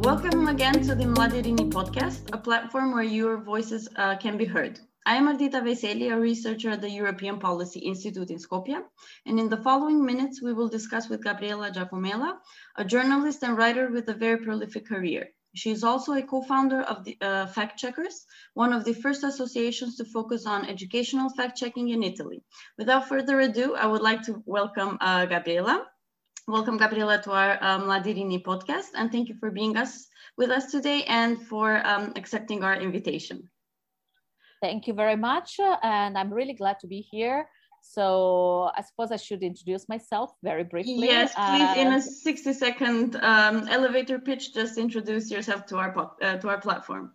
Welcome again to the Mladirini podcast, a platform where your voices uh, can be heard. I am Ardita Veseli, a researcher at the European Policy Institute in Skopje, and in the following minutes, we will discuss with Gabriela Jacomella, a journalist and writer with a very prolific career. She is also a co-founder of the uh, Fact Checkers, one of the first associations to focus on educational fact-checking in Italy. Without further ado, I would like to welcome uh, Gabriela. Welcome, Gabriela, to our um, Mladirini podcast, and thank you for being us with us today and for um, accepting our invitation. Thank you very much, and I'm really glad to be here. So I suppose I should introduce myself very briefly. Yes, please, uh, in a 60 second um, elevator pitch, just introduce yourself to our, uh, to our platform.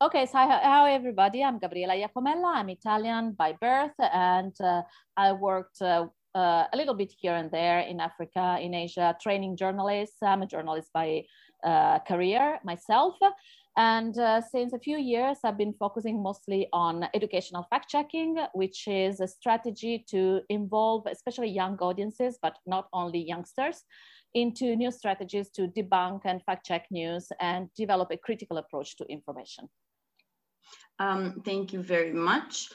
Okay, so hi, hi, everybody. I'm Gabriela Jacomella. I'm Italian by birth, and uh, I worked uh, uh, a little bit here and there in Africa, in Asia, training journalists. I'm a journalist by uh, career myself. And uh, since a few years, I've been focusing mostly on educational fact checking, which is a strategy to involve especially young audiences, but not only youngsters, into new strategies to debunk and fact check news and develop a critical approach to information. Um, thank you very much.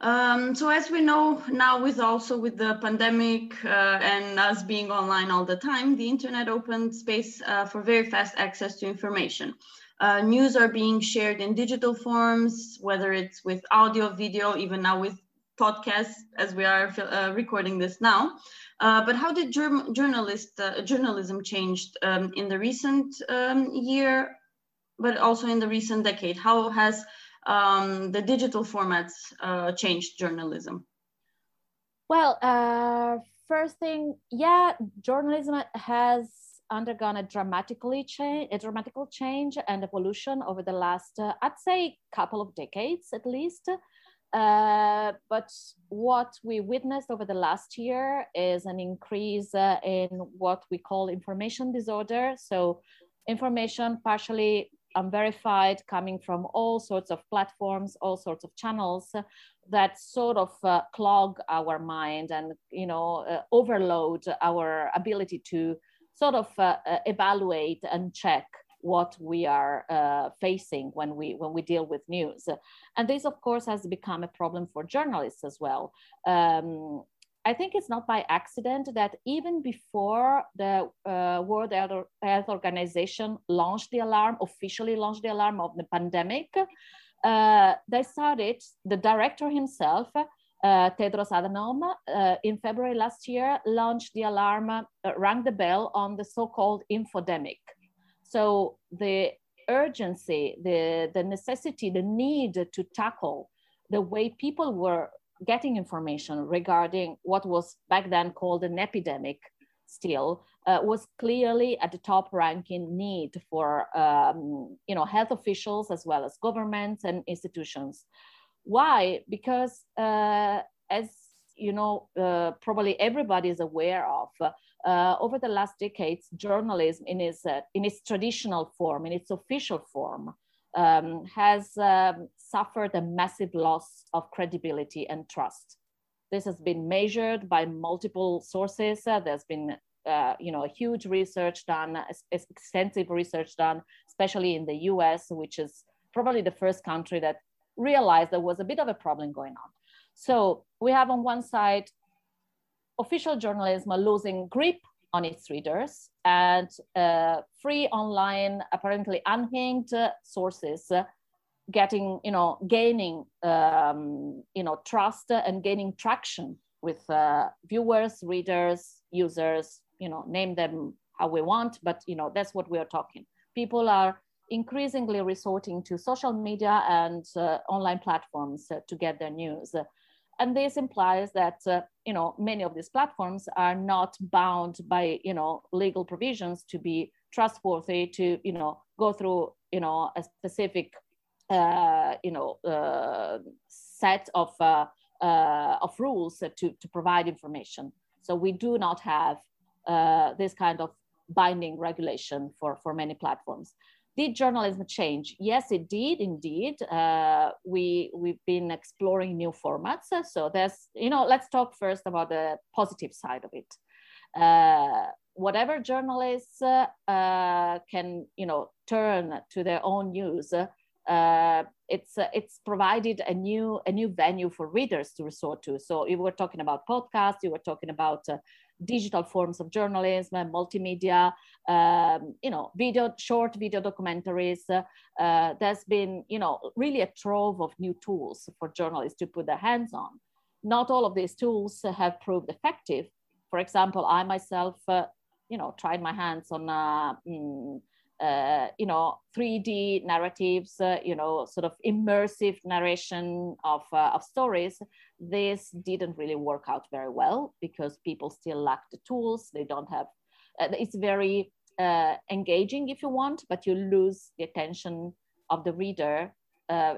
Um, so as we know now with also with the pandemic uh, and us being online all the time, the internet opened space uh, for very fast access to information. Uh, news are being shared in digital forms, whether it's with audio, video, even now with podcasts as we are uh, recording this now. Uh, but how did journalist, uh, journalism changed um, in the recent um, year, but also in the recent decade? How has um, the digital formats uh, changed journalism? Well, uh, first thing, yeah, journalism has undergone a dramatically change, a dramatical change and evolution over the last, uh, I'd say, couple of decades at least. Uh, but what we witnessed over the last year is an increase uh, in what we call information disorder. So, information partially unverified coming from all sorts of platforms all sorts of channels that sort of uh, clog our mind and you know uh, overload our ability to sort of uh, uh evaluate and check what we are uh, facing when we when we deal with news. And this of course has become a problem for journalists as well. Um, I think it's not by accident that even before the uh, World Health Organization launched the alarm, officially launched the alarm of the pandemic, uh, they started, the director himself, uh, Tedros Adhanom, uh, in February last year, launched the alarm, uh, rang the bell on the so-called infodemic. So the urgency, the, the necessity, the need to tackle the way people were getting information regarding what was back then called an epidemic still uh, was clearly at the top ranking need for um, you know health officials as well as governments and institutions. Why? Because uh, as you know uh, probably everybody is aware of uh, over the last decades journalism in its uh, in its traditional form in its official form um, has um, suffered a massive loss of credibility and trust. This has been measured by multiple sources. Uh, there's been uh, you know, huge research done, extensive research done, especially in the US, which is probably the first country that realized there was a bit of a problem going on. So we have on one side, official journalism losing grip on its readers and uh, free online, apparently unhinged sources getting, you know, gaining, um, you know, trust and gaining traction with uh, viewers, readers, users, you know, name them how we want, but, you know, that's what we are talking. People are increasingly resorting to social media and uh, online platforms to get their news. And this implies that, uh, you know, many of these platforms are not bound by, you know, legal provisions to be trustworthy, to, you know, go through, you know, a specific uh, you know, uh, set of, uh, of rules to, to provide information. So we do not have this kind of binding regulation for, for many platforms. Did journalism change? Yes, it did indeed. Uh, we we've been exploring new formats. So there's you know let's talk first about the positive side of it. Uh, whatever journalists uh, uh, can, you know, turn to their own news. uh, it's uh, it's provided a new a new venue for readers to resort to. So you were talking about podcasts, you were talking about uh, digital forms of journalism, multimedia, um, you know, video, short video documentaries. Uh, there's been, you know, really a trove of new tools for journalists to put their hands on. Not all of these tools have proved effective. For example, I myself, uh, you know, tried my hands on uh, mm, uh, you know, 3D narratives, uh, you know, sort of immersive narration of, uh, of stories, this didn't really work out very well because people still lack the tools. They don't have, uh, it's very uh, engaging if you want, but you lose the attention of the reader uh,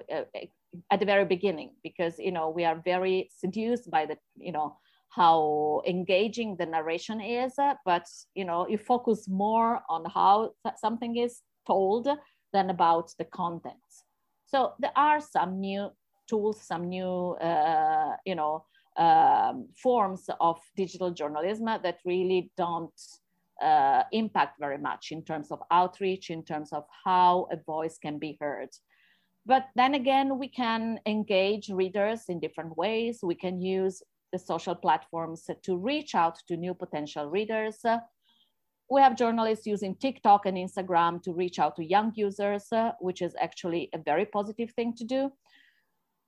at the very beginning because, you know, we are very seduced by the, you know, how engaging the narration is, but you know, you focus more on how something is told than about the contents. So there are some new tools, some new, uh, you know, um, forms of digital journalism that really don't uh, impact very much in terms of outreach, in terms of how a voice can be heard. But then again, we can engage readers in different ways. We can use the social platforms to reach out to new potential readers. We have journalists using TikTok and Instagram to reach out to young users, which is actually a very positive thing to do.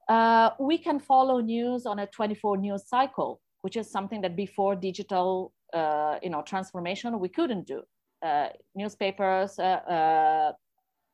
Uh, we can follow news on a 24 news cycle, which is something that before digital uh, you know, transformation, we couldn't do. Uh, newspapers, uh, uh,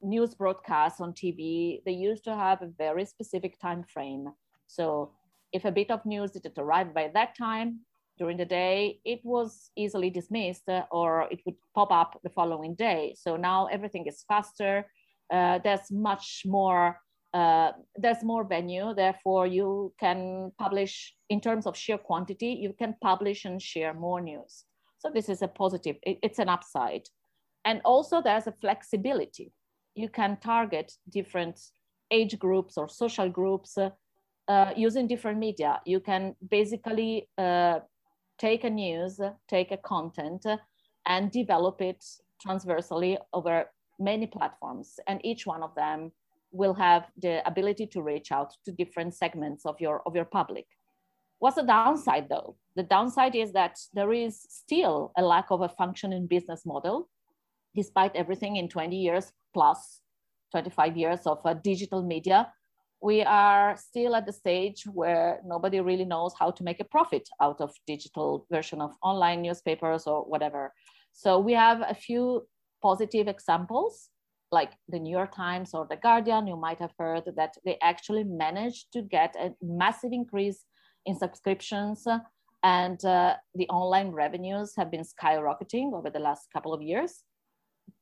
news broadcasts on TV, they used to have a very specific time frame. So if a bit of news didn't arrive by that time during the day, it was easily dismissed uh, or it would pop up the following day. So now everything is faster. Uh, there's much more, uh, there's more venue. Therefore, you can publish in terms of sheer quantity, you can publish and share more news. So this is a positive, it, it's an upside. And also there's a flexibility. You can target different age groups or social groups uh, using different media. You can basically uh, take a news, take a content, and develop it transversally over many platforms. And each one of them will have the ability to reach out to different segments of your, of your public. What's the downside though? The downside is that there is still a lack of a functioning business model, despite everything in 20 years plus 25 years of uh, digital media we are still at the stage where nobody really knows how to make a profit out of digital version of online newspapers or whatever. So we have a few positive examples like the New York Times or the Guardian, you might have heard that they actually managed to get a massive increase in subscriptions and uh, the online revenues have been skyrocketing over the last couple of years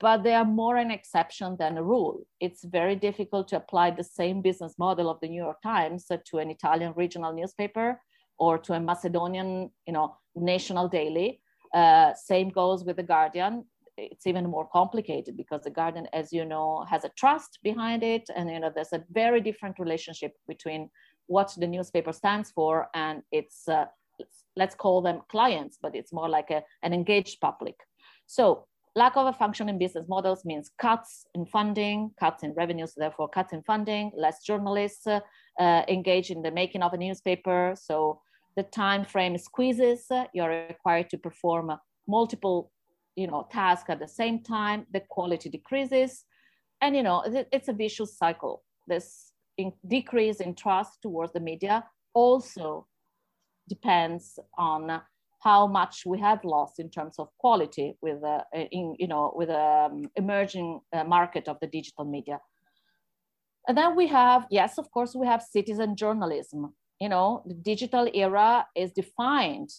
but they are more an exception than a rule. It's very difficult to apply the same business model of the New York Times to an Italian regional newspaper or to a Macedonian, you know, national daily. Uh, same goes with the Guardian. It's even more complicated because the Guardian, as you know, has a trust behind it, and you know there's a very different relationship between what the newspaper stands for and its uh, let's call them clients, but it's more like a, an engaged public. So Lack of a functioning business models means cuts in funding, cuts in revenues, therefore cuts in funding, less journalists uh, engaged in the making of a newspaper. So the time frame squeezes, you're required to perform multiple you know, tasks at the same time, the quality decreases. And you know, it's a vicious cycle. This in decrease in trust towards the media also depends on how much we have lost in terms of quality with uh, in, you know with the um, emerging uh, market of the digital media. And then we have yes of course we have citizen journalism. You know the digital era is defined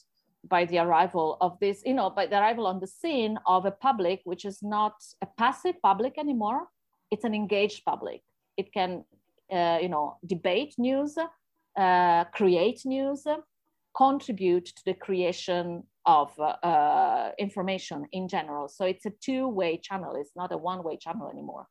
by the arrival of this you know by the arrival on the scene of a public which is not a passive public anymore. It's an engaged public. It can uh, you know debate news uh, create news contribute to the creation of uh, uh, information in general. So it's a two-way channel. It's not a one-way channel anymore.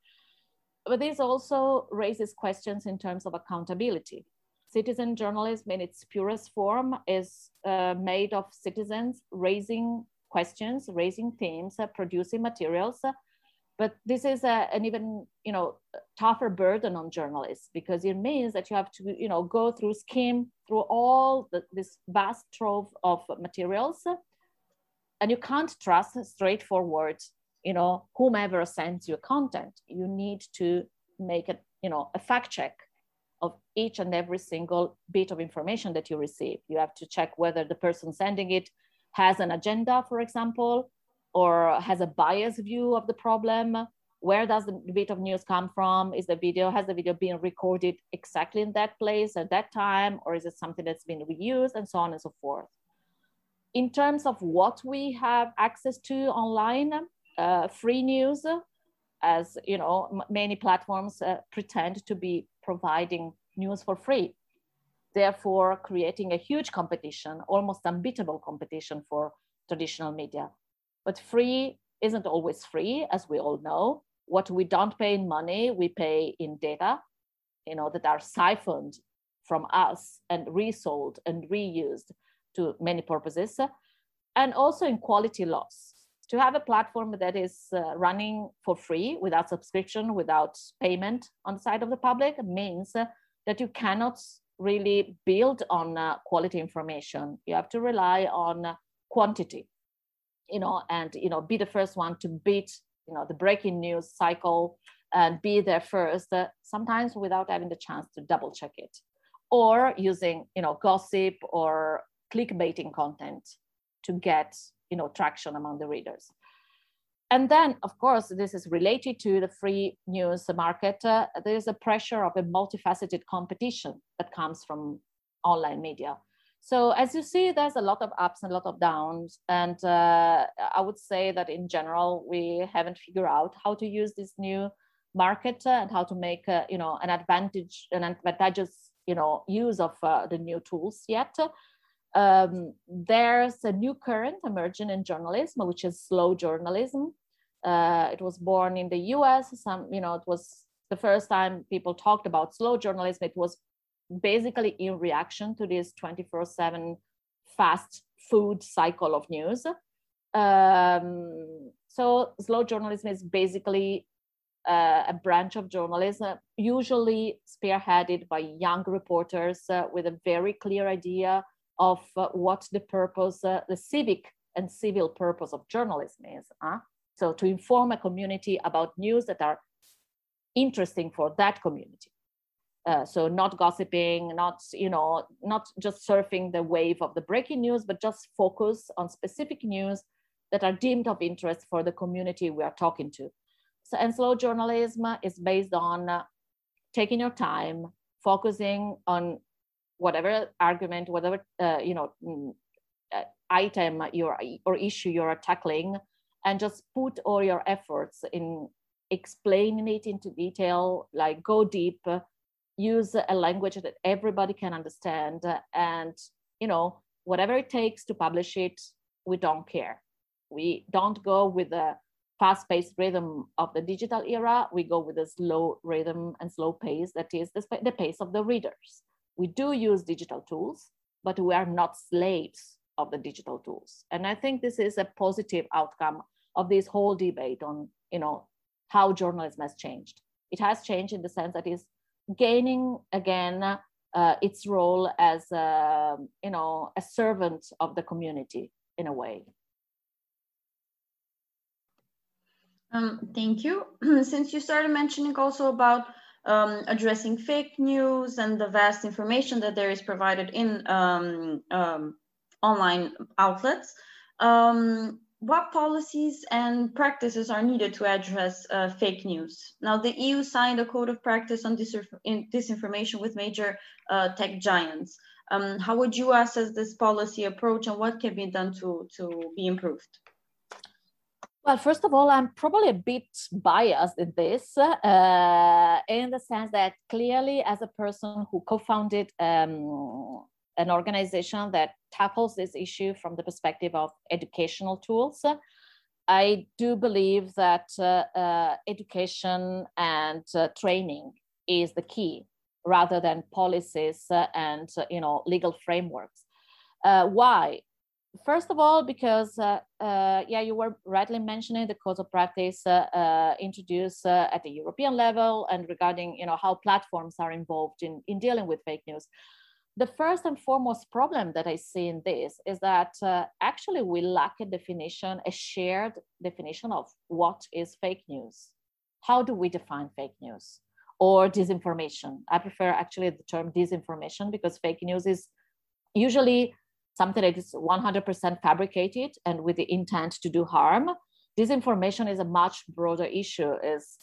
But this also raises questions in terms of accountability. Citizen journalism in its purest form is uh, made of citizens raising questions, raising themes, uh, producing materials. But this is a, an even you know tougher burden on journalists because it means that you have to you know go through skim through all the, this vast trove of materials and you can't trust straightforward you know whomever sends you content. You need to make a you know a fact check of each and every single bit of information that you receive. You have to check whether the person sending it has an agenda for example or has a biased view of the problem? Where does the bit of news come from? Is the video has the video been recorded exactly in that place at that time or is it something that's been reused and so on and so forth? In terms of what we have access to online uh, free news as you know many platforms uh, pretend to be providing news for free therefore creating a huge competition almost unbeatable competition for traditional media but free isn't always free, as we all know. What we don't pay in money, we pay in data, you know, that are siphoned from us and resold and reused to many purposes, and also in quality loss. To have a platform that is uh, running for free without subscription, without payment on the side of the public means uh, that you cannot really build on uh, quality information. You have to rely on uh, quantity you know, and you know, be the first one to beat you know the breaking news cycle and be there first. Uh, sometimes without having the chance to double check it, or using you know gossip or clickbaiting content to get you know traction among the readers. And then, of course, this is related to the free news market. Uh, there's a pressure of a multifaceted competition that comes from online media. So as you see, there's a lot of ups and a lot of downs. And uh, I would say that in general, we haven't figured out how to use this new market and how to make, uh, you know, an advantage, an advantageous, you know, use of uh, the new tools yet. Um, there's a new current emerging in journalism, which is slow journalism. Uh, it was born in the US. Some, you know, it was the first time people talked about slow journalism. It was basically in reaction to this 24 7 fast food cycle of news. Um, so, slow journalism is basically uh, a branch of journalism, usually spearheaded by young reporters uh, with a very clear idea of uh, what the purpose, uh, the civic and civil purpose of journalism is. So, to inform a community about news that are interesting for that community. Uh, so not gossiping not you know not just surfing the wave of the breaking news but just focus on specific news that are deemed of interest for the community we are talking to. So and slow journalism is based on uh, taking your time focusing on whatever argument whatever uh, you know mm, uh, item you're, or issue you're tackling and just put all your efforts in explaining it into detail like go deep use a language that everybody can understand and you know whatever it takes to publish it we don't care. We don't go with the fast-paced rhythm of the digital era. We go with a slow rhythm and slow pace that is the, pace of the readers. We do use digital tools but we are not slaves of the digital tools. And i think this is a positive outcome of this whole debate on you know how journalism has changed. It has changed in the sense that it's gaining again uh, its role as a, you know a servant of the community in a way. Um, thank you. Since you started mentioning also about um, addressing fake news and the vast information that there is provided in um, um online outlets, um, what policies and practices are needed to address uh, fake news? Now, the EU signed a code of practice on disinformation with major uh, tech giants. Um, how would you assess this policy approach and what can be done to, to be improved? Well, first of all, I'm probably a bit biased in this, uh, in the sense that clearly, as a person who co founded um, an organization that tackles this issue from the perspective of educational tools. I do believe that uh, uh, education and uh, training is the key rather than policies and you know legal frameworks. Why? first of all, because uh, uh, yeah, you were rightly mentioning the code of practice uh, introduced at the European level and regarding you know how platforms are involved in, in dealing with fake news. The first and foremost problem that I see in this is that uh, actually we lack a definition, a shared definition of what is fake news. How do we define fake news or disinformation? I prefer actually the term disinformation because fake news is usually something that is 100% fabricated and with the intent to do harm. Disinformation is a much broader issue. Is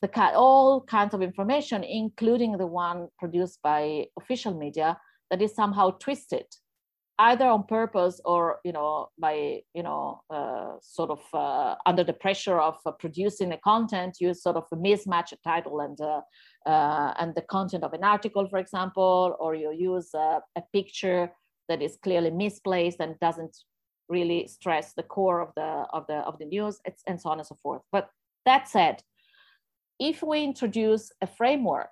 the all kinds of information, including the one produced by official media, that is somehow twisted, either on purpose or you know by you know uh, sort of uh, under the pressure of uh, producing a content, you sort of mismatch a title and uh, uh, and the content of an article, for example, or you use a picture that is clearly misplaced and doesn't really stress the core of the of the of the news and so on and so forth. But that said if we introduce a framework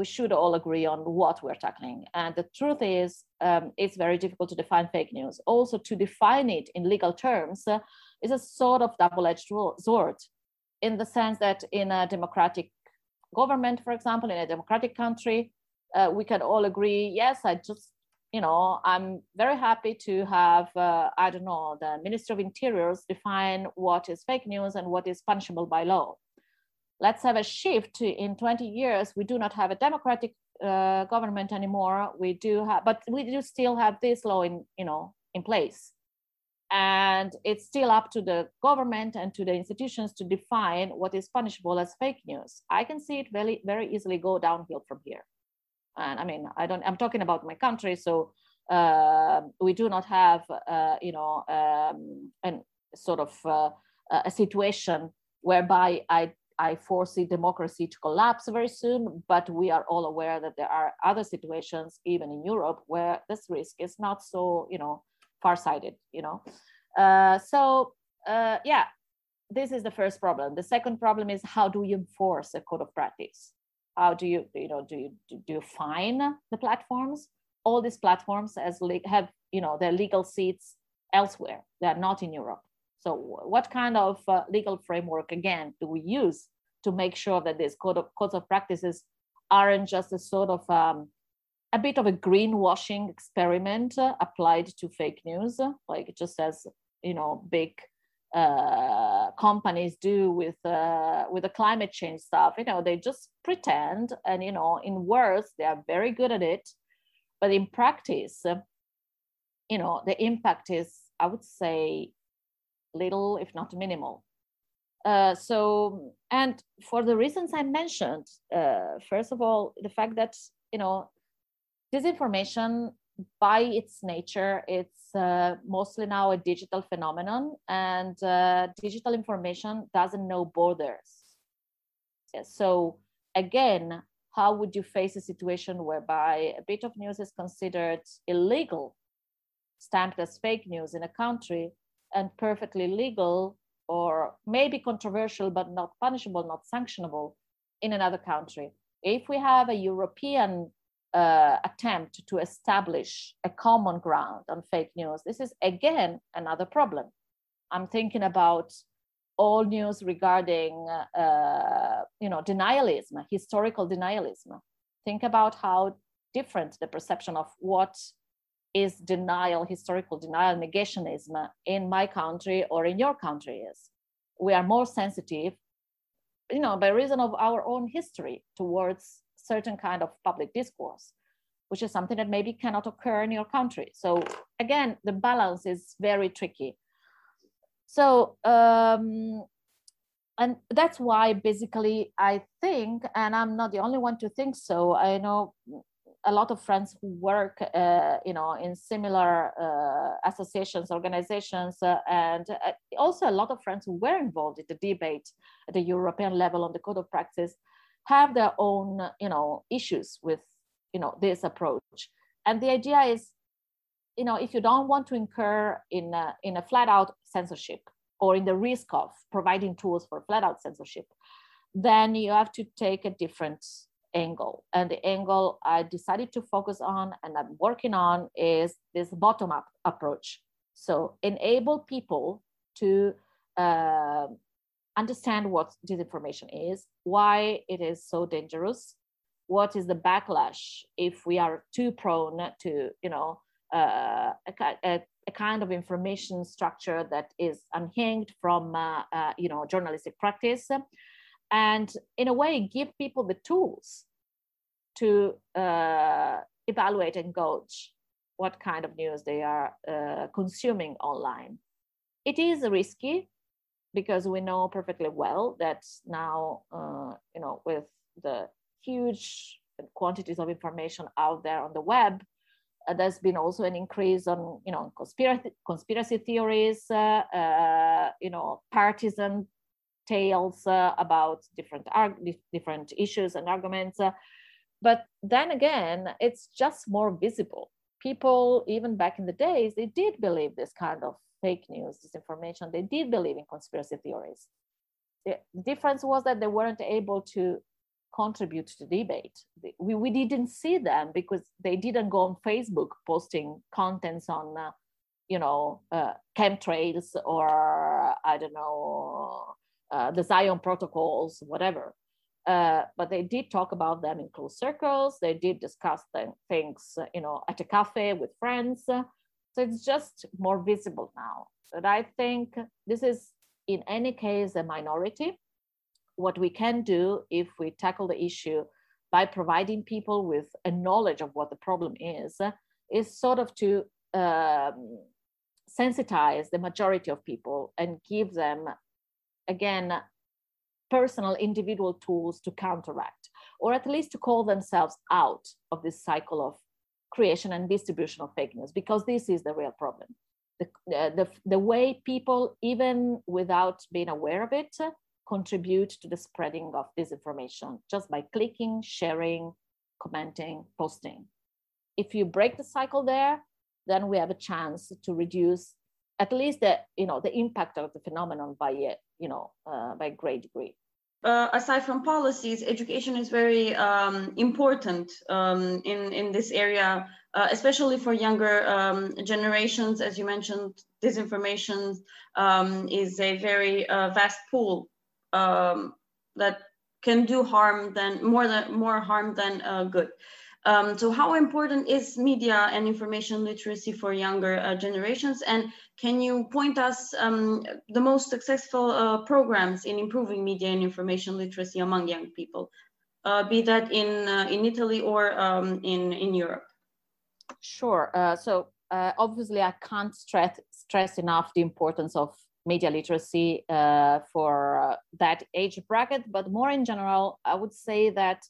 we should all agree on what we're tackling and the truth is um, it's very difficult to define fake news also to define it in legal terms uh, is a sort of double-edged sword in the sense that in a democratic government for example in a democratic country uh, we can all agree yes i just you know, I'm very happy to have, uh, I don't know, the Minister of Interiors define what is fake news and what is punishable by law. Let's have a shift in 20 years. We do not have a democratic uh, government anymore. We do have, but we do still have this law in, you know, in place. And it's still up to the government and to the institutions to define what is punishable as fake news. I can see it very, very easily go downhill from here and i mean i don't i'm talking about my country so uh, we do not have uh, you know um, an sort of uh, a situation whereby i I foresee democracy to collapse very soon, but we are all aware that there are other situations, even in Europe, where this risk is not so, you know, far-sighted. You know, uh, so uh, yeah, this is the first problem. The second problem is how do you enforce a code of practice? how do you you know do you do you fine the platforms all these platforms as have you know their legal seats elsewhere they are not in europe so what kind of uh, legal framework again do we use to make sure that these code of, codes of practices aren't just a sort of um, a bit of a greenwashing experiment uh, applied to fake news like just as you know big uh, companies do with uh, with the climate change stuff. You know, they just pretend, and you know, in words they are very good at it, but in practice, you know, the impact is, I would say, little, if not minimal. Uh, so, and for the reasons I mentioned, uh, first of all, the fact that you know, disinformation by its nature, it's uh, mostly now a digital phenomenon, and uh, digital information doesn't know borders. So, again, how would you face a situation whereby a bit of news is considered illegal, stamped as fake news in a country, and perfectly legal or maybe controversial but not punishable, not sanctionable in another country? If we have a European uh, attempt to establish a common ground on fake news. This is again another problem. I'm thinking about all news regarding, uh, you know, denialism, historical denialism. Think about how different the perception of what is denial, historical denial, negationism in my country or in your country is. We are more sensitive, you know, by reason of our own history towards certain kind of public discourse, which is something that maybe cannot occur in your country. So again, the balance is very tricky. So, um, and that's why basically I think, and I'm not the only one to think so, I know a lot of friends who work, uh, you know, in similar uh, associations, organizations, uh, and uh, also a lot of friends who were involved in the debate at the European level on the code of practice have their own you know issues with you know this approach. And the idea is you know if you don't want to incur in a, in a flat out censorship or in the risk of providing tools for flat out censorship then you have to take a different angle. And the angle i decided to focus on and i'm working on is this bottom up approach. So enable people to uh, understand what disinformation is, why it is so dangerous, what is the backlash if we are too prone to, you know, uh, a, a, a, kind of information structure that is unhinged from, uh, uh, you know, journalistic practice, and in a way give people the tools to uh, evaluate and gauge what kind of news they are uh, consuming online. It is risky because we know perfectly well that now, uh, you know, with the huge quantities of information out there on the web, uh, there's been also an increase on, you know, conspiracy, conspiracy theories, uh, uh, you know, partisan tales uh, about different different issues and arguments. but then again, it's just more visible. People, even back in the days, they did believe this kind of fake news, disinformation. They did believe in conspiracy theories. The difference was that they weren't able to contribute to debate. We, we didn't see them because they didn't go on Facebook posting contents on, uh, you know, uh, chemtrails or I don't know, uh, the Zion protocols, whatever. Uh, but they did talk about them in close circles. They did discuss the things, you know, at a cafe with friends. So it's just more visible now. But I think this is, in any case, a minority. What we can do if we tackle the issue by providing people with a knowledge of what the problem is, is sort of to um, sensitize the majority of people and give them, again, personal individual tools to counteract, or at least to call themselves out of this cycle of creation and distribution of fake news because this is the real problem. The, uh, the, the way people, even without being aware of it, contribute to the spreading of disinformation just by clicking, sharing, commenting, posting. If you break the cycle there, then we have a chance to reduce at least the you know the impact of the phenomenon by a you know uh, by great degree uh, aside from policies, education is very um, important um, in, in this area, uh, especially for younger um, generations. As you mentioned, disinformation um, is a very uh, vast pool um, that can do harm than more than more harm than uh, good. Um, so how important is media and information literacy for younger uh, generations? And can you point us um, the most successful uh, programs in improving media and information literacy among young people, uh, be that in, uh, in Italy or um, in, in Europe? Sure. Uh, so uh, obviously I can't stress, stress enough the importance of media literacy for that age bracket, but more in general, I would say that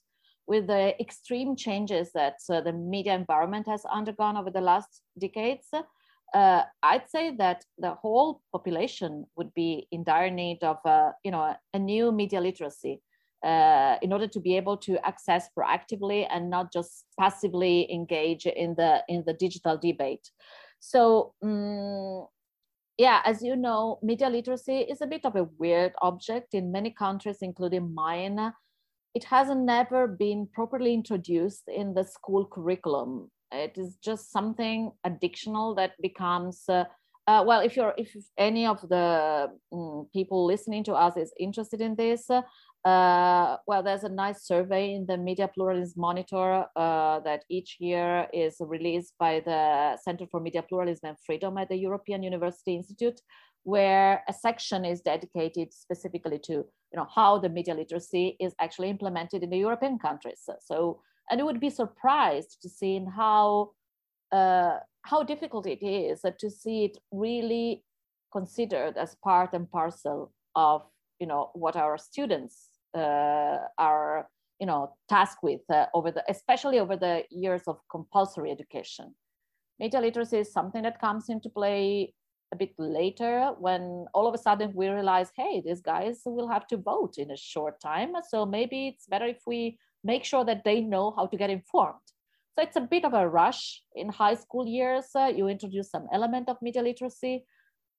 with the extreme changes that uh, the media environment has undergone over the last decades, uh, I'd say that the whole population would be in dire need of, uh, you know, a, new media literacy uh, in order to be able to access proactively and not just passively engage in the in the digital debate. So. Um, yeah, as you know, media literacy is a bit of a weird object in many countries, including mine it hasn't never been properly introduced in the school curriculum. It is just something addictional that becomes uh, uh, well. If you're if any of the um, people listening to us is interested in this, uh, well, there's a nice survey in the Media Pluralism Monitor uh, that each year is released by the Center for Media Pluralism and Freedom at the European University Institute, where a section is dedicated specifically to you know how the media literacy is actually implemented in the European countries. So, and you would be surprised to see how uh, how difficult it is to see it really considered as part and parcel of you know what our students uh, are you know tasked with uh, over the especially over the years of compulsory education media literacy is something that comes into play a bit later when all of a sudden we realize, hey, these guys will have to vote in a short time. So maybe it's better if we make sure that they know how to get informed. So it's a bit of a rush in high school years. Uh, you introduce some element of media literacy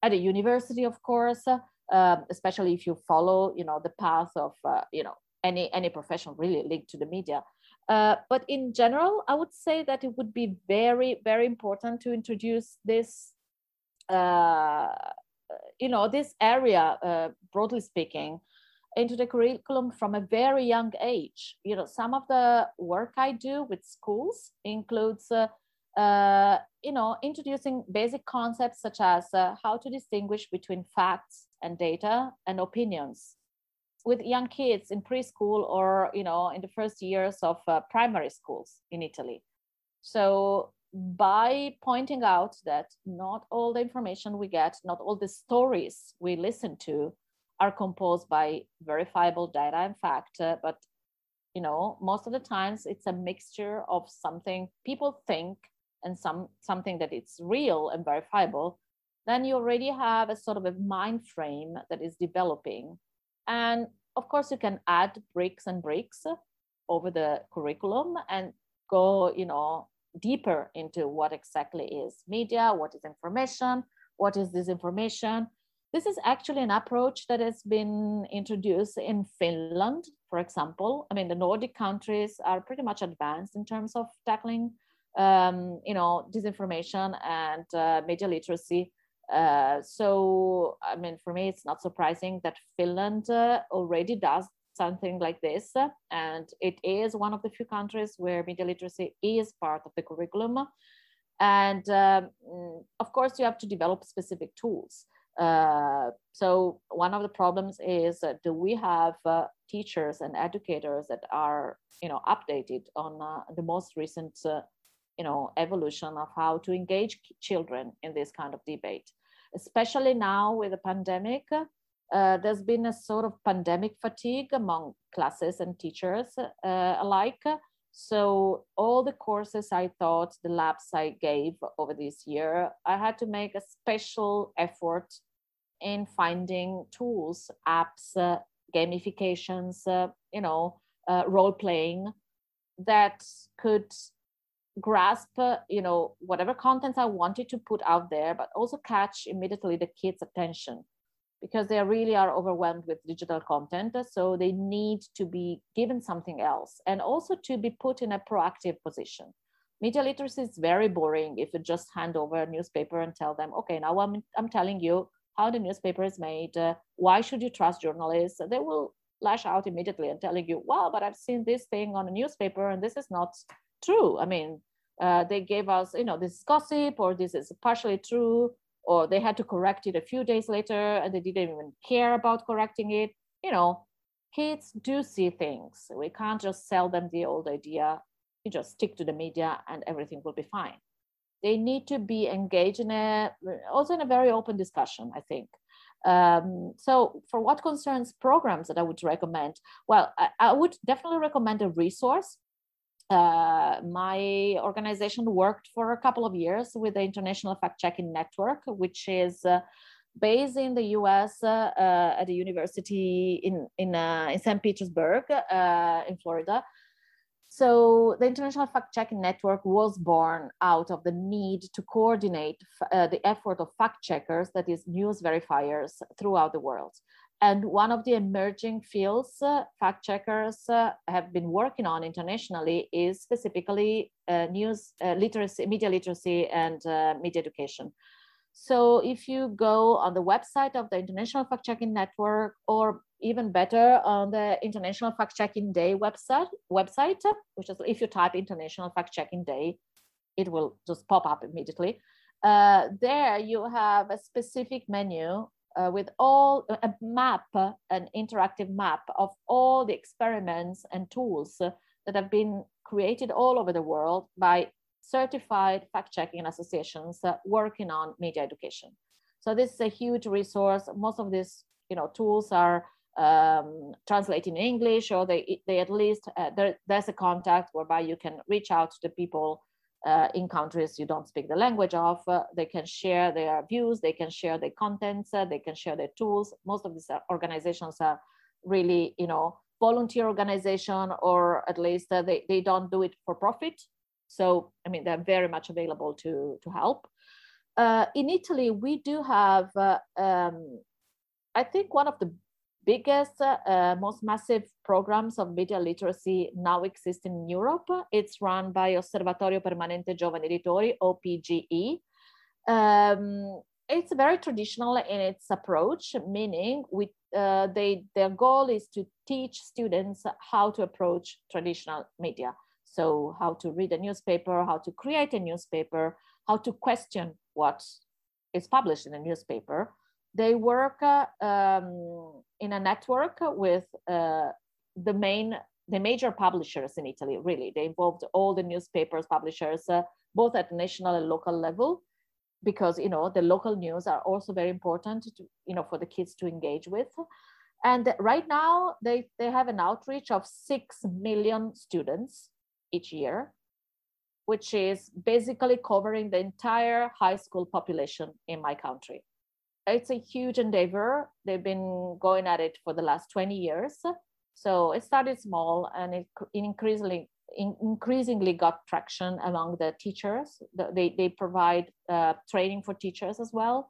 at a university, of course, uh, especially if you follow, you know, the path of, uh, you know, any any profession really linked to the media. Uh, but in general, I would say that it would be very, very important to introduce this you know, this area, uh, broadly speaking, into the curriculum from a very young age. You know, some of the work I do with schools includes, uh, uh, you know, introducing basic concepts such as uh, how to distinguish between facts and data and opinions with young kids in preschool or, you know, in the first years of uh, primary schools in Italy. So by pointing out that not all the information we get, not all the stories we listen to are composed by verifiable data and fact, uh, but you know, most of the times it's a mixture of something people think and some something that it's real and verifiable, then you already have a sort of a mind frame that is developing. And of course, you can add bricks and bricks over the curriculum and go, you know, deeper into what exactly is media, what is information, what is disinformation. This is actually an approach that has been introduced in Finland, for example. I mean, the Nordic countries are pretty much advanced in terms of tackling, um, you know, disinformation and uh, media literacy. Uh, so, I mean, for me, it's not surprising that Finland uh, already does something like this. And it is one of the few countries where media literacy is part of the curriculum. And um, of course, you have to develop specific tools. Uh, so one of the problems is uh, do we have uh, teachers and educators that are you know updated on uh, the most recent uh, you know evolution of how to engage children in this kind of debate especially now with the pandemic uh, there's been a sort of pandemic fatigue among classes and teachers uh, alike. So all the courses I taught, the labs I gave over this year, I had to make a special effort in finding tools, apps, uh, gamifications, uh, you know, uh, role playing that could grasp, uh, you know, whatever content I wanted to put out there, but also catch immediately the kids' attention because they really are overwhelmed with digital content. So they need to be given something else and also to be put in a proactive position. Media literacy is very boring if you just hand over a newspaper and tell them, okay, now I'm, I'm telling you how the newspaper is made. Uh, why should you trust journalists? They will lash out immediately and telling you, well, but I've seen this thing on a newspaper and this is not true. I mean, uh, they gave us, you know, this gossip or this is partially true or they had to correct it a few days later and they didn't even care about correcting it. You know, kids do see things. We can't just sell them the old idea. You just stick to the media and everything will be fine. They need to be engaged in a also in a very open discussion, I think. Um, so for what concerns programs that I would recommend, well, I, I would definitely recommend a resource uh, my organization worked for a couple of years with the International Fact Checking Network, which is uh, based in the US uh, uh, at a university in, in, uh, in St. Petersburg in Florida. So the International Fact Checking Network was born out of the need to coordinate the effort of fact checkers, that is news verifiers throughout the world. And one of the emerging fields uh, fact checkers uh, have been working on internationally is specifically uh, news uh, literacy, media literacy, and uh, media education. So if you go on the website of the International Fact Checking Network, or even better, on the International Fact Checking Day website, website, which is if you type International Fact Checking Day, it will just pop up immediately. Uh, there you have a specific menu uh, with all a map, an interactive map of all the experiments and tools that have been created all over the world by certified fact-checking associations uh, working on media education. So this is a huge resource. Most of these, you know, tools are um, translated in English, or they they at least uh, there, there's a contact whereby you can reach out to the people uh, in countries you don't speak the language of. Uh, they can share their views, they can share their contents, uh, they can share their tools. Most of these uh, organizations are really, you know, volunteer organization, or at least uh, they, they don't do it for profit. So, I mean, they're very much available to, to help. Uh, in Italy, we do have, um, I think one of the biggest, uh, most massive programs of media literacy now exist in Europe. It's run by Osservatorio Permanente Giovani Editori, OPGE. Um, it's very traditional in its approach, meaning we, uh, they, their goal is to teach students how to approach traditional media. So how to read a newspaper, how to create a newspaper, how to question what is published in a newspaper. They work uh, um, in a network with uh, the main, the major publishers in Italy, really. They involved all the newspapers, publishers, uh, both at national and local level because you know the local news are also very important to, you know for the kids to engage with and right now they they have an outreach of 6 million students each year which is basically covering the entire high school population in my country it's a huge endeavor they've been going at it for the last 20 years so it started small and it increasingly in, increasingly got traction among the teachers. They, they provide uh, training for teachers as well.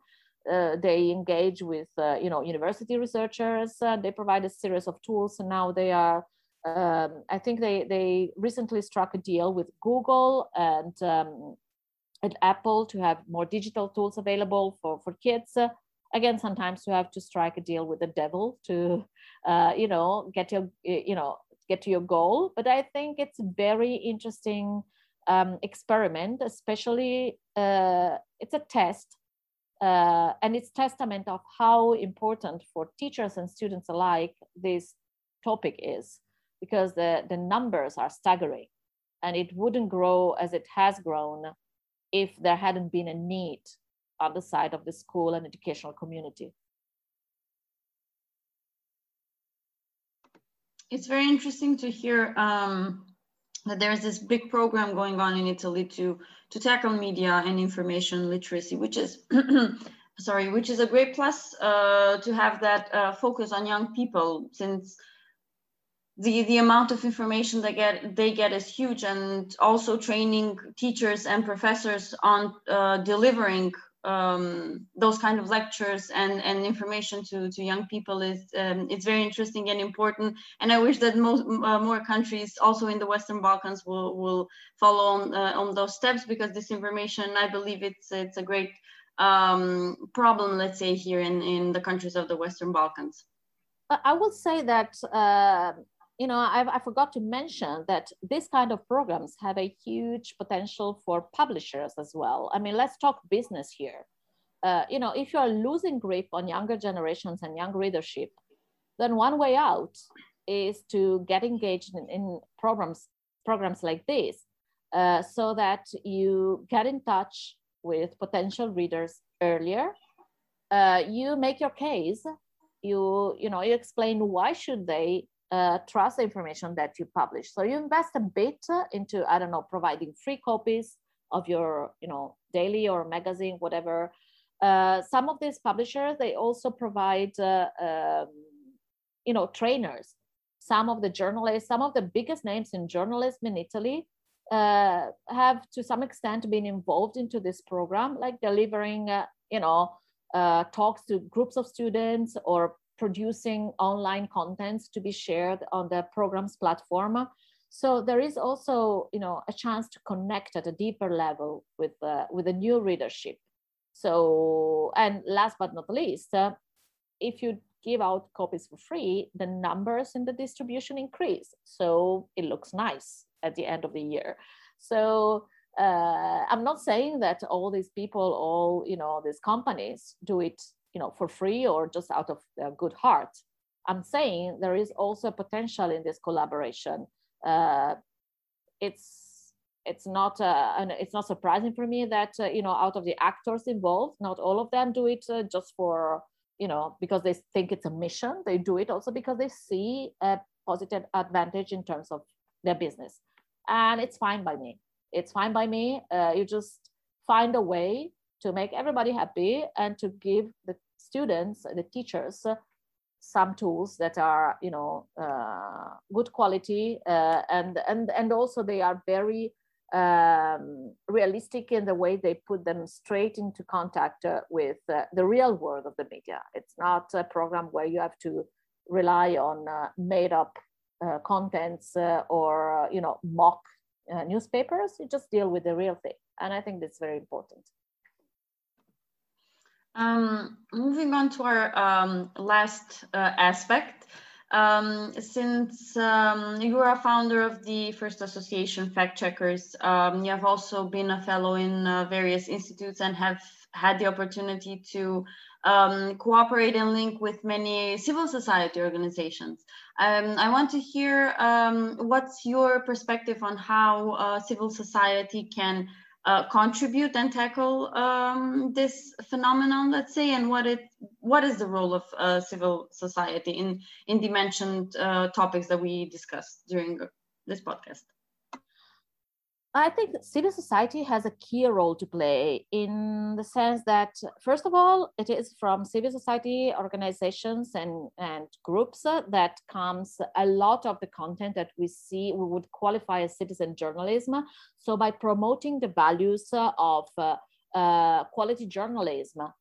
Uh, they engage with uh, you know university researchers. Uh, they provide a series of tools, and now they are. Um, I think they they recently struck a deal with Google and um, and Apple to have more digital tools available for for kids. again, sometimes you have to strike a deal with the devil to, uh, you know, get your you know get to your goal. But I think it's a very interesting um, experiment, especially uh, it's a test uh, and it's testament of how important for teachers and students alike this topic is because the, the numbers are staggering and it wouldn't grow as it has grown if there hadn't been a need on the side of the school and educational community. it's very interesting to hear um, that there's this big program going on in Italy to to tackle media and information literacy, which is sorry, which is a great plus uh, to have that uh, focus on young people since the the amount of information they get they get is huge and also training teachers and professors on uh, delivering um, those kind of lectures and, and information to, to young people is um, it's very interesting and important. And I wish that most uh, more countries also in the Western Balkans will, will follow on, uh, on those steps because this information, I believe it's, it's a great um, problem, let's say here in, in the countries of the Western Balkans. I will say that uh, you know, I've, I forgot to mention that this kind of programs have a huge potential for publishers as well. I mean, let's talk business here. Uh, you know, if you are losing grip on younger generations and young readership, then one way out is to get engaged in, in programs programs like this, uh, so that you get in touch with potential readers earlier. Uh, you make your case. You you know you explain why should they uh, trust the information that you publish. So you invest a bit into, I don't know, providing free copies of your, you know, daily or magazine, whatever. Uh, some of these publishers, they also provide, uh, um, you know, trainers. Some of the journalists, some of the biggest names in journalism in Italy uh, have to some extent been involved into this program, like delivering, uh, you know, uh, talks to groups of students or producing online contents to be shared on the program's platform. So there is also, you know, a chance to connect at a deeper level with uh, with a new readership. So, and last but not least, uh, if you give out copies for free, the numbers in the distribution increase. So it looks nice at the end of the year. So uh, I'm not saying that all these people, all you know, these companies do it you know for free or just out of a good heart. I'm saying there is also potential in this collaboration. Uh, it's it's not uh, it's not surprising for me that uh, you know out of the actors involved not all of them do it uh, just for you know because they think it's a mission. They do it also because they see a positive advantage in terms of their business. And it's fine by me. It's fine by me. Uh, you just find a way to make everybody happy and to give the students, the teachers, some tools that are, you know, uh, good quality uh, and and and also they are very um, realistic in the way they put them straight into contact uh, with uh, the real world of the media. It's not a program where you have to rely on uh, made up uh, contents or you know mock newspapers. You just deal with the real thing, and I think that's very important. Um, moving on to our um, last uh, aspect, um, since um, you are a founder of the First Association Factcheckers, um, you have also been a fellow in uh, various institutes and have had the opportunity to um, cooperate and link with many civil society organizations. I want to hear what's your perspective on how uh, civil society can uh, contribute and tackle um, this phenomenon, let's say, and what it what is the role of uh, civil society in in the mentioned uh, topics that we discussed during this podcast. I think civil society has a key role to play in the sense that, first of all, it is from civil society organizations and, and groups uh, that comes a lot of the content that we see, we would qualify as citizen journalism. So, by promoting the values uh, of uh, uh, quality journalism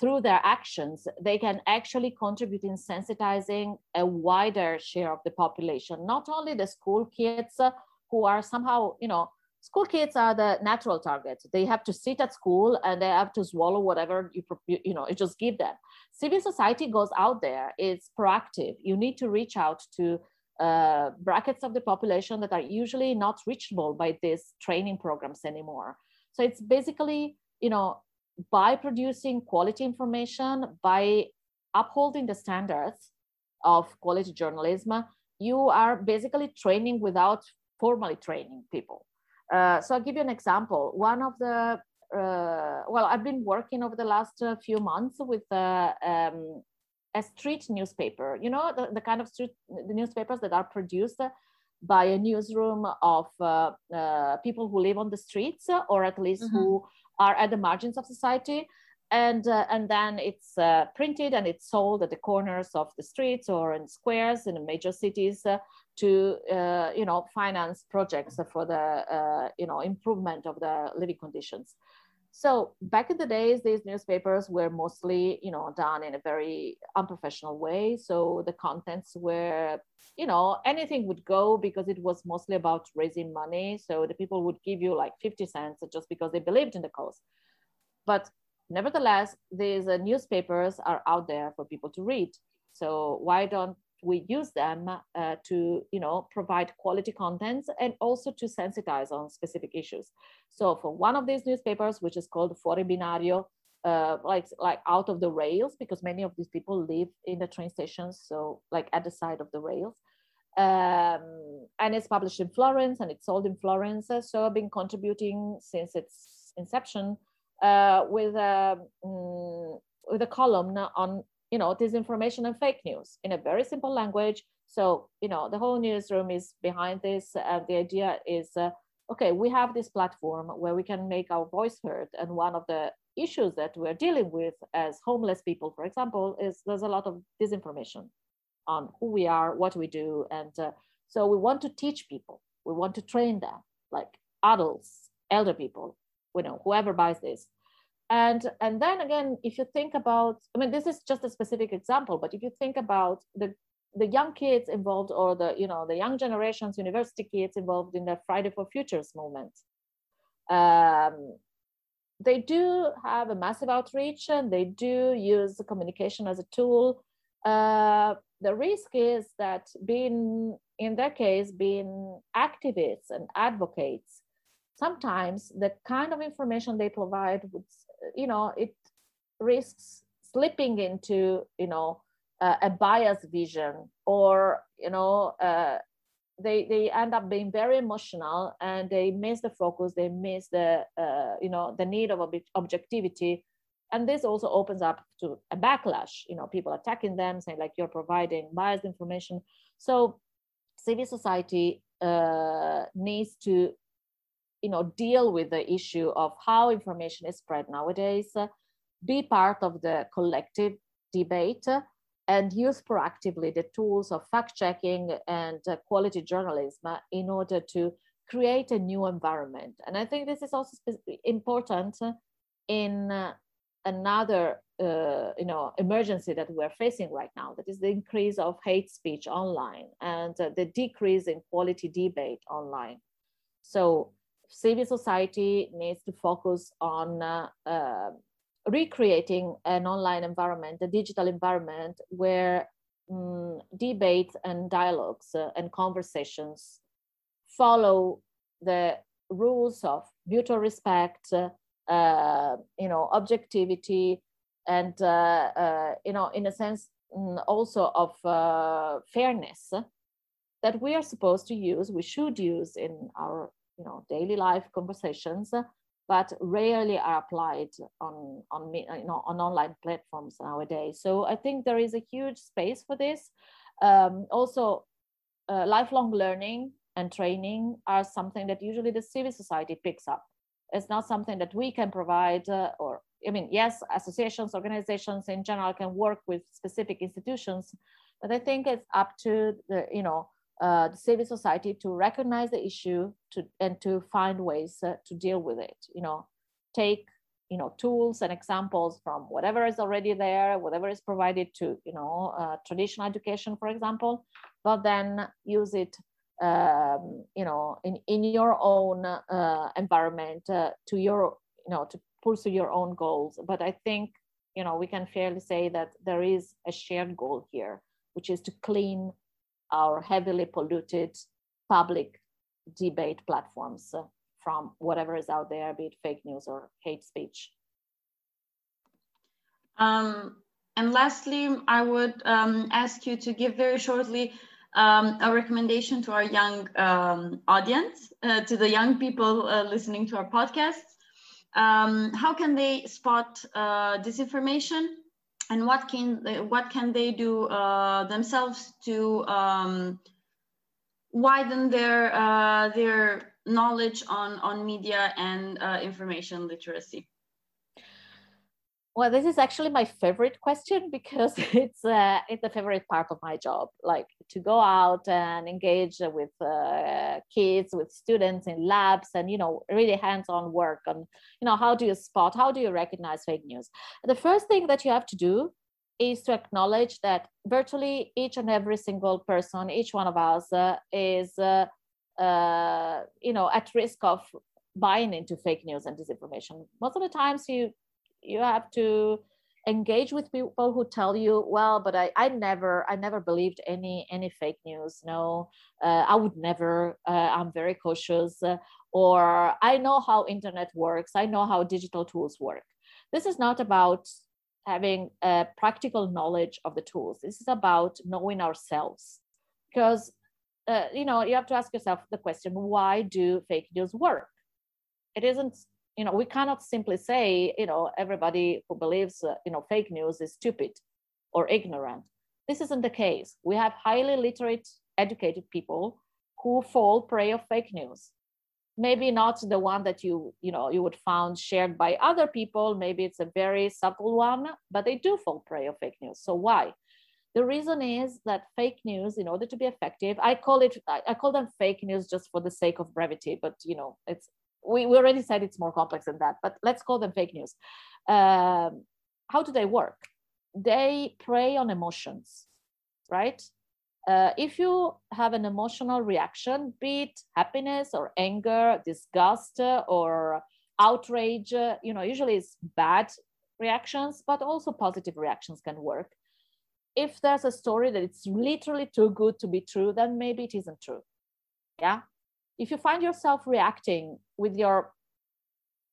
through their actions, they can actually contribute in sensitizing a wider share of the population, not only the school kids uh, who are somehow, you know, school kids are the natural targets. They have to sit at school and they have to swallow whatever you, you know, you just give them. Civil society goes out there, it's proactive. You need to reach out to uh, brackets of the population that are usually not reachable by these training programs anymore. So it's basically, you know, by producing quality information, by upholding the standards of quality journalism, you are basically training without formally training people. Uh, so I'll give you an example. One of the, uh, well, I've been working over the last uh, few months with uh, um, a street newspaper, you know, the, the kind of street the newspapers that are produced by a newsroom of uh, people who live on the streets or at least mm-hmm. who are at the margins of society and uh, and then it's uh, printed and it's sold at the corners of the streets or in squares in the major cities uh, to uh, you know finance projects for the uh, you know improvement of the living conditions. So back in the days these newspapers were mostly you know done in a very unprofessional way. So the contents were you know anything would go because it was mostly about raising money. So the people would give you like 50 cents just because they believed in the cause. But nevertheless these uh, newspapers are out there for people to read. So why don't we use them uh, to you know provide quality contents and also to sensitize on specific issues. So for one of these newspapers which is called fuori binario uh, like like out of the rails because many of these people live in the train stations so like at the side of the rails um, and it's published in florence and it's sold in florence so i've been contributing since its inception uh, with a um, with a column on you know disinformation and fake news in a very simple language. So you know the whole newsroom is behind this and the idea is uh, okay we have this platform where we can make our voice heard and one of the issues that we're dealing with as homeless people for example is there's a lot of disinformation on who we are what we do and uh, so we want to teach people. We want to train them like adults elder people you know whoever buys this and and then again if you think about i mean this is just a specific example but if you think about the the young kids involved or the you know the young generations university kids involved in the friday for futures movement um, they do have a massive outreach and they do use communication as a tool. Uh, the risk is that being in their case being activists and advocates sometimes the kind of information they provide would you know it risks slipping into you know uh, a biased vision or you know uh, they they end up being very emotional and they miss the focus they miss the uh, you know the need of ob- objectivity. And this also opens up to a backlash you know people attacking them saying like you're providing biased information. So civil society uh, needs to you know deal with the issue of how information is spread nowadays uh, be part of the collective debate uh, and use proactively the tools of fact checking and uh, quality journalism in order to create a new environment. And i think this is also important in another uh, you know emergency that we're facing right now that is the increase of hate speech online and uh, the decrease in quality debate online. So civil society needs to focus on uh, uh, recreating an online environment, a digital environment where um, debates and dialogues uh, and conversations follow the rules of mutual respect, uh, uh, you know, objectivity, and uh, you know, in a sense, mm, also of fairness that we are supposed to use, we should use in our you know daily life conversations, but rarely are applied on on you know on online platforms nowadays. So I think there is a huge space for this. Um, also, uh, lifelong learning and training are something that usually the civil society picks up. It's not something that we can provide, uh, or I mean, yes, associations, organizations in general can work with specific institutions, but I think it's up to the you know uh, the civil society to recognize the issue to and to find ways uh, to deal with it. You know, take you know tools and examples from whatever is already there, whatever is provided to you know uh, traditional education, for example, but then use it um, you know in in your own uh, environment uh, to your you know to pursue your own goals. But I think you know we can fairly say that there is a shared goal here, which is to clean our heavily polluted public debate platforms uh, from whatever is out there, be it fake news or hate speech. Um, and lastly, I would um, ask you to give very shortly um, a recommendation to our young um, audience, uh, to the young people uh, listening to our podcast. Um, how can they spot uh, disinformation and what can they, what can they do uh, themselves to um, widen their uh, their knowledge on on media and uh, information literacy? Well, this is actually my favorite question because it's uh, it's a favorite part of my job. Like to go out and engage with uh, kids, with students in labs, and you know, really hands-on work on you know how do you spot, how do you recognize fake news. The first thing that you have to do is to acknowledge that virtually each and every single person, each one of us, uh, is uh, uh, you know at risk of buying into fake news and disinformation. Most of the times, you you have to engage with people who tell you well but i i never i never believed any any fake news no uh, i would never uh, i'm very cautious uh, or i know how internet works i know how digital tools work. This is not about having a practical knowledge of the tools. This is about knowing ourselves. Because uh, you know you have to ask yourself the question why do fake news work? It isn't you know we cannot simply say you know everybody who believes uh, you know fake news is stupid or ignorant. This isn't the case. We have highly literate educated people who fall prey of fake news. Maybe not the one that you you know you would found shared by other people. Maybe it's a very subtle one but they do fall prey of fake news. So why? The reason is that fake news in order to be effective i call it i call them fake news just for the sake of brevity but you know it's we, we already said it's more complex than that, but let's call them fake news. Um, how do they work? They prey on emotions, right? Uh, if you have an emotional reaction, be it happiness or anger, disgust or outrage, you know, usually it's bad reactions, but also positive reactions can work. If there's a story that it's literally too good to be true, then maybe it isn't true. Yeah if you find yourself reacting with your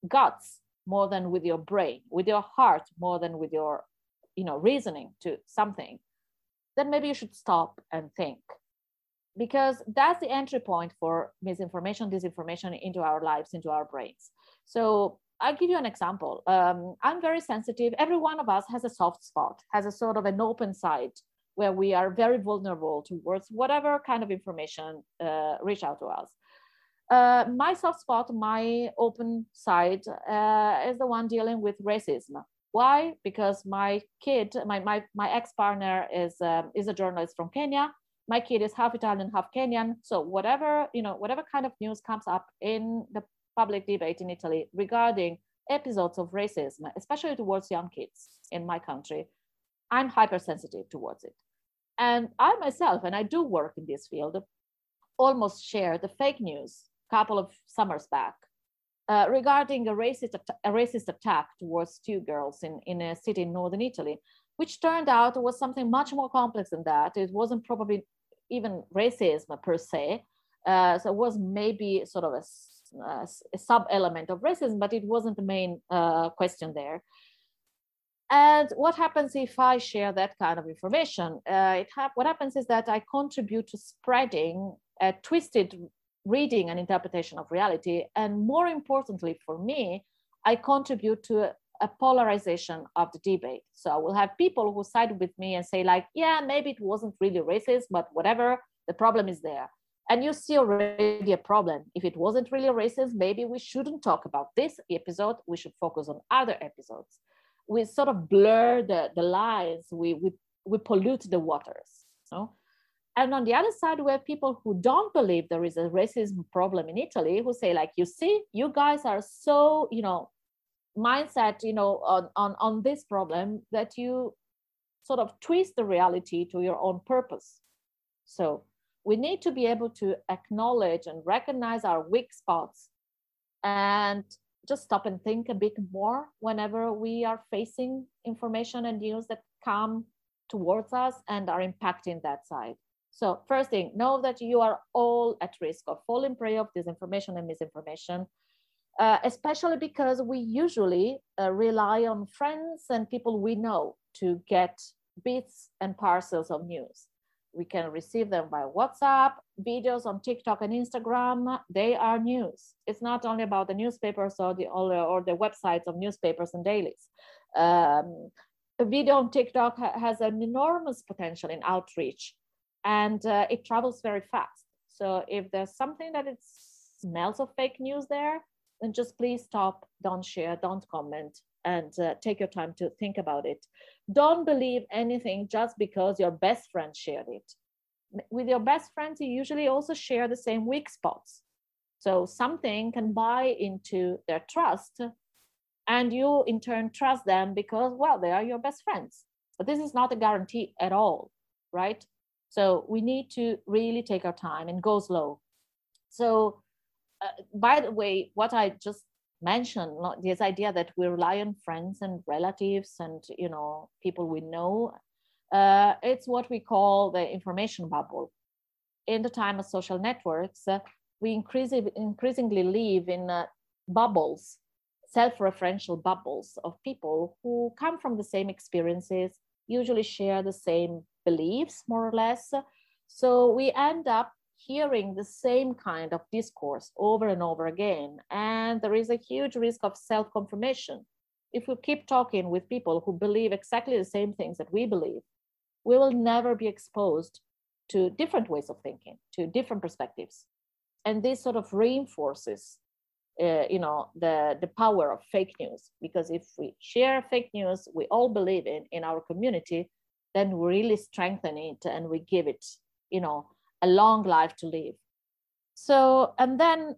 guts more than with your brain with your heart more than with your you know reasoning to something then maybe you should stop and think. Because that's the entry point for misinformation disinformation into our lives into our brains. So i'll give you an example. Um, i'm very sensitive. Every one of us has a soft spot has a sort of an open side where we are very vulnerable towards whatever kind of information uh, reach out to us uh, my soft spot, my open side, uh, is the one dealing with racism. Why? Because my kid, my my, my ex partner is um, is a journalist from Kenya. My kid is half Italian, half Kenyan. So whatever you know, whatever kind of news comes up in the public debate in Italy regarding episodes of racism, especially towards young kids in my country, I'm hypersensitive towards it. And I myself, and I do work in this field, almost share the fake news couple of summers back uh, regarding a racist, a racist attack towards two girls in, in a city in northern Italy, which turned out was something much more complex than that. It wasn't probably even racism per se. Uh, so it was maybe sort of a, a, sub element of racism, but it wasn't the main uh, question there. And what happens if I share that kind of information? Uh, it ha- what happens is that I contribute to spreading a twisted reading and interpretation of reality. And more importantly for me, I contribute to a, a polarization of the debate. So I will have people who side with me and say, like, yeah, maybe it wasn't really racist, but whatever, the problem is there. And you see already a problem. If it wasn't really racist, maybe we shouldn't talk about this episode. We should focus on other episodes. We sort of blur the, the lines, we, we, we pollute the waters. You and on the other side, we have people who don't believe there is a racism problem in Italy who say, like, you see, you guys are so, you know, mindset, you know, on, on, on this problem that you sort of twist the reality to your own purpose. So we need to be able to acknowledge and recognize our weak spots and just stop and think a bit more whenever we are facing information and news that come towards us and are impacting that side. So first thing, know that you are all at risk of falling prey of disinformation and misinformation, uh, especially because we usually uh, rely on friends and people we know to get bits and parcels of news. We can receive them by WhatsApp, videos on TikTok and Instagram. They are news. It's not only about the newspapers or the or the websites of newspapers and dailies. Um, a video on TikTok ha- has an enormous potential in outreach and uh, it travels very fast. So if there's something that it smells of fake news there, then just please stop, don't share, don't comment, and uh, take your time to think about it. Don't believe anything just because your best friend shared it. With your best friends, you usually also share the same weak spots. So something can buy into their trust, and you in turn trust them because, well, they are your best friends. But this is not a guarantee at all, right? So we need to really take our time and go slow. So, uh, by the way, what I just mentioned, this idea that we rely on friends and relatives and you know people we know, uh, it's what we call the information bubble. In the time of social networks, uh, we increasingly, increasingly live in uh, bubbles, self-referential bubbles of people who come from the same experiences, usually share the same beliefs, more or less. So we end up hearing the same kind of discourse over and over again. And there is a huge risk of self confirmation. If we keep talking with people who believe exactly the same things that we believe, we will never be exposed to different ways of thinking, to different perspectives. And this sort of reinforces uh, you know the the power of fake news because if we share fake news we all believe in in our community then we really strengthen it and we give it, you know, a long life to live. So, and then,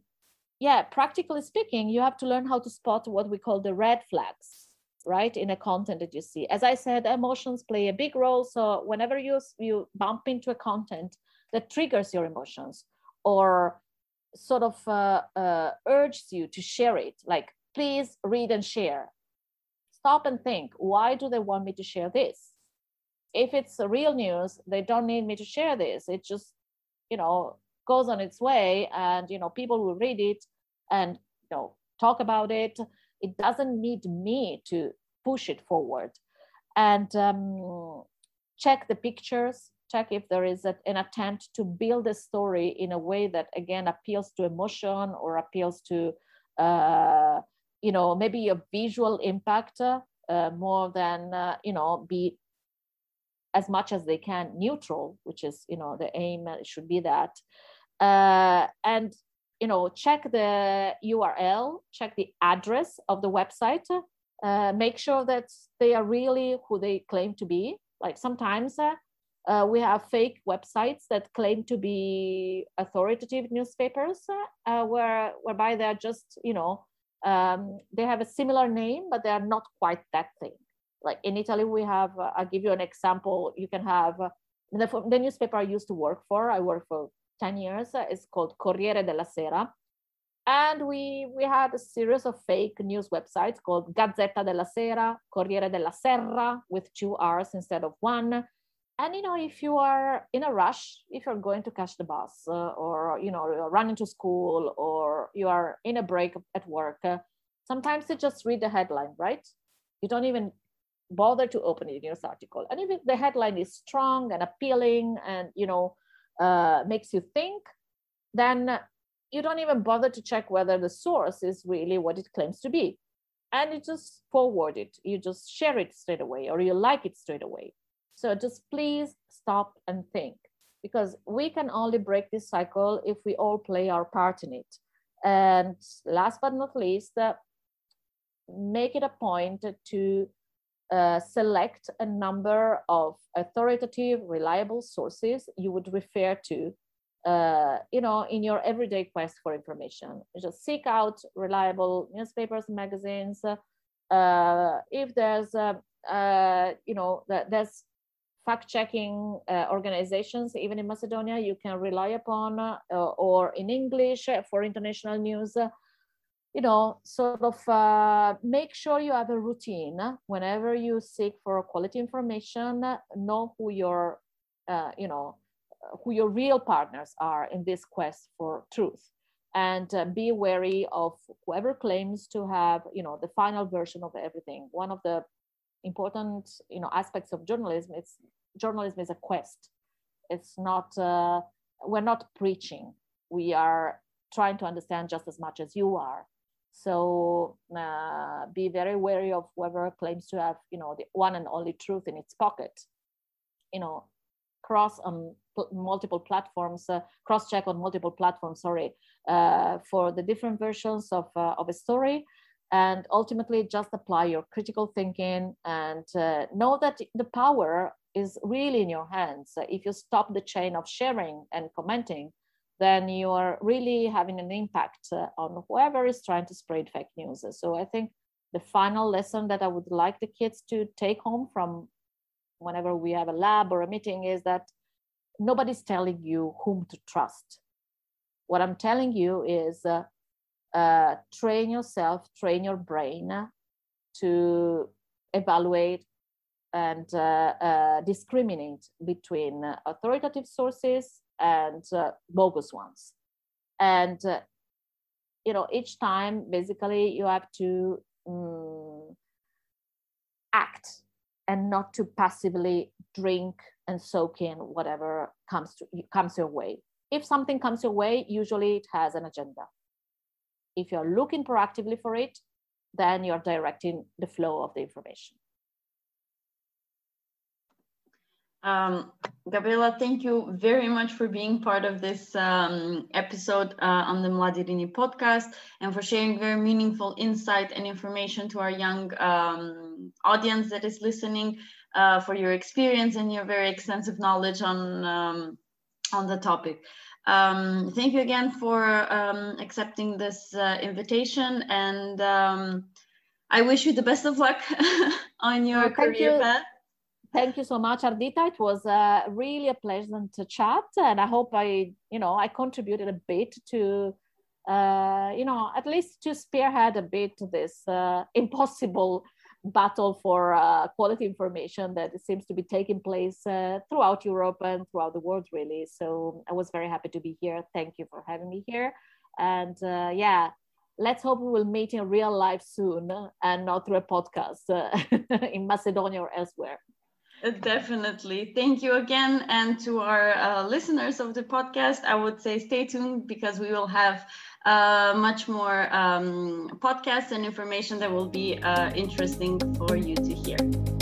yeah, practically speaking, you have to learn how to spot what we call the red flags, right, in a content that you see. As I said, emotions play a big role. So, whenever you you bump into a content that triggers your emotions or sort of uh, uh, urges you to share it, like please read and share. Stop and think. Why do they want me to share this? If it's real news they don't need me to share this. It just you know goes on its way and you know people will read it and you know talk about it. It doesn't need me to push it forward. And um, check the pictures check if there is a, an attempt to build a story in a way that again appeals to emotion or appeals to uh, you know maybe a visual impact uh, more than uh, you know be as much as they can neutral, which is you know the aim should be that, uh, and you know check the URL, check the address of the website, uh, make sure that they are really who they claim to be. Like sometimes uh, uh we have fake websites that claim to be authoritative newspapers, uh, where whereby they're just you know um, they have a similar name, but they are not quite that thing like in Italy, we have, uh, I'll give you an example. You can have uh, the, the, newspaper I used to work for, I worked for 10 years, uh, it's called Corriere della Sera. And we, we had a series of fake news websites called Gazzetta della Sera, Corriere della Serra, with two R's instead of one. And you know, if you are in a rush, if you're going to catch the bus, uh, or you know, you're running to school, or you are in a break at work, uh, sometimes you just read the headline, right? You don't even bother to open in your article. And if the headline is strong and appealing, and you know, uh, makes you think, then you don't even bother to check whether the source is really what it claims to be. And you just forward it, you just share it straight away, or you like it straight away. So just please stop and think, because we can only break this cycle if we all play our part in it. And last but not least, uh, make it a point to uh, select a number of authoritative, reliable sources you would refer to uh, you know, in your everyday quest for information. Just seek out reliable newspapers, magazines. Uh, if there's, uh, uh you know, there's fact-checking organizations, even in Macedonia, you can rely upon, or in English for international news. You know, sort of make sure you have a routine. Whenever you seek for quality information. Know who your, you know, who your real partners are in this quest for truth. And uh, be wary of whoever claims to have you know the final version of everything. One of the important you know aspects of journalism is journalism is a quest. It's not uh, we're not preaching. We are trying to understand just as much as you are so uh, be very wary of whoever claims to have you know the one and only truth in its pocket you know cross on multiple platforms, uh, cross-check on multiple platforms, sorry, uh, for the different versions of, uh, of a story. And ultimately just apply your critical thinking and uh, know that the power is really in your hands. If you stop the chain of sharing and commenting, then you are really having an impact uh, on whoever is trying to spread fake news. So I think the final lesson that I would like the kids to take home from whenever we have a lab or a meeting is that nobody's telling you whom to trust. What I'm telling you is uh, uh, train yourself, train your brain to evaluate and uh, uh discriminate between authoritative sources and uh, bogus ones. And uh, you know, each time, basically, you have to um, act and not to passively drink and soak in whatever comes to comes your way. If something comes your way, usually it has an agenda. If you're looking proactively for it, then you're directing the flow of the information. Um, Gabriela, thank you very much for being part of this um, episode uh, on the Mladirini podcast and for sharing very meaningful insight and information to our young um, audience that is listening uh, for your experience and your very extensive knowledge on, um, on the topic. Um, thank you again for um, accepting this uh, invitation and I wish you the best of luck on your well, career you. path. Thank you so much, Ardita. It was uh, really a pleasant chat, and I hope I, you know, I contributed a bit to, uh, you know, at least to spearhead a bit this uh, impossible battle for uh, quality information that seems to be taking place uh, throughout Europe and throughout the world, really. So I was very happy to be here. Thank you for having me here, and uh, yeah, let's hope we will meet in real life soon and not through a podcast in Macedonia or elsewhere. Definitely. Thank you again. And to our uh, listeners of the podcast, I would say stay tuned because we will have uh, much more um, podcasts and information that will be uh, interesting for you to hear.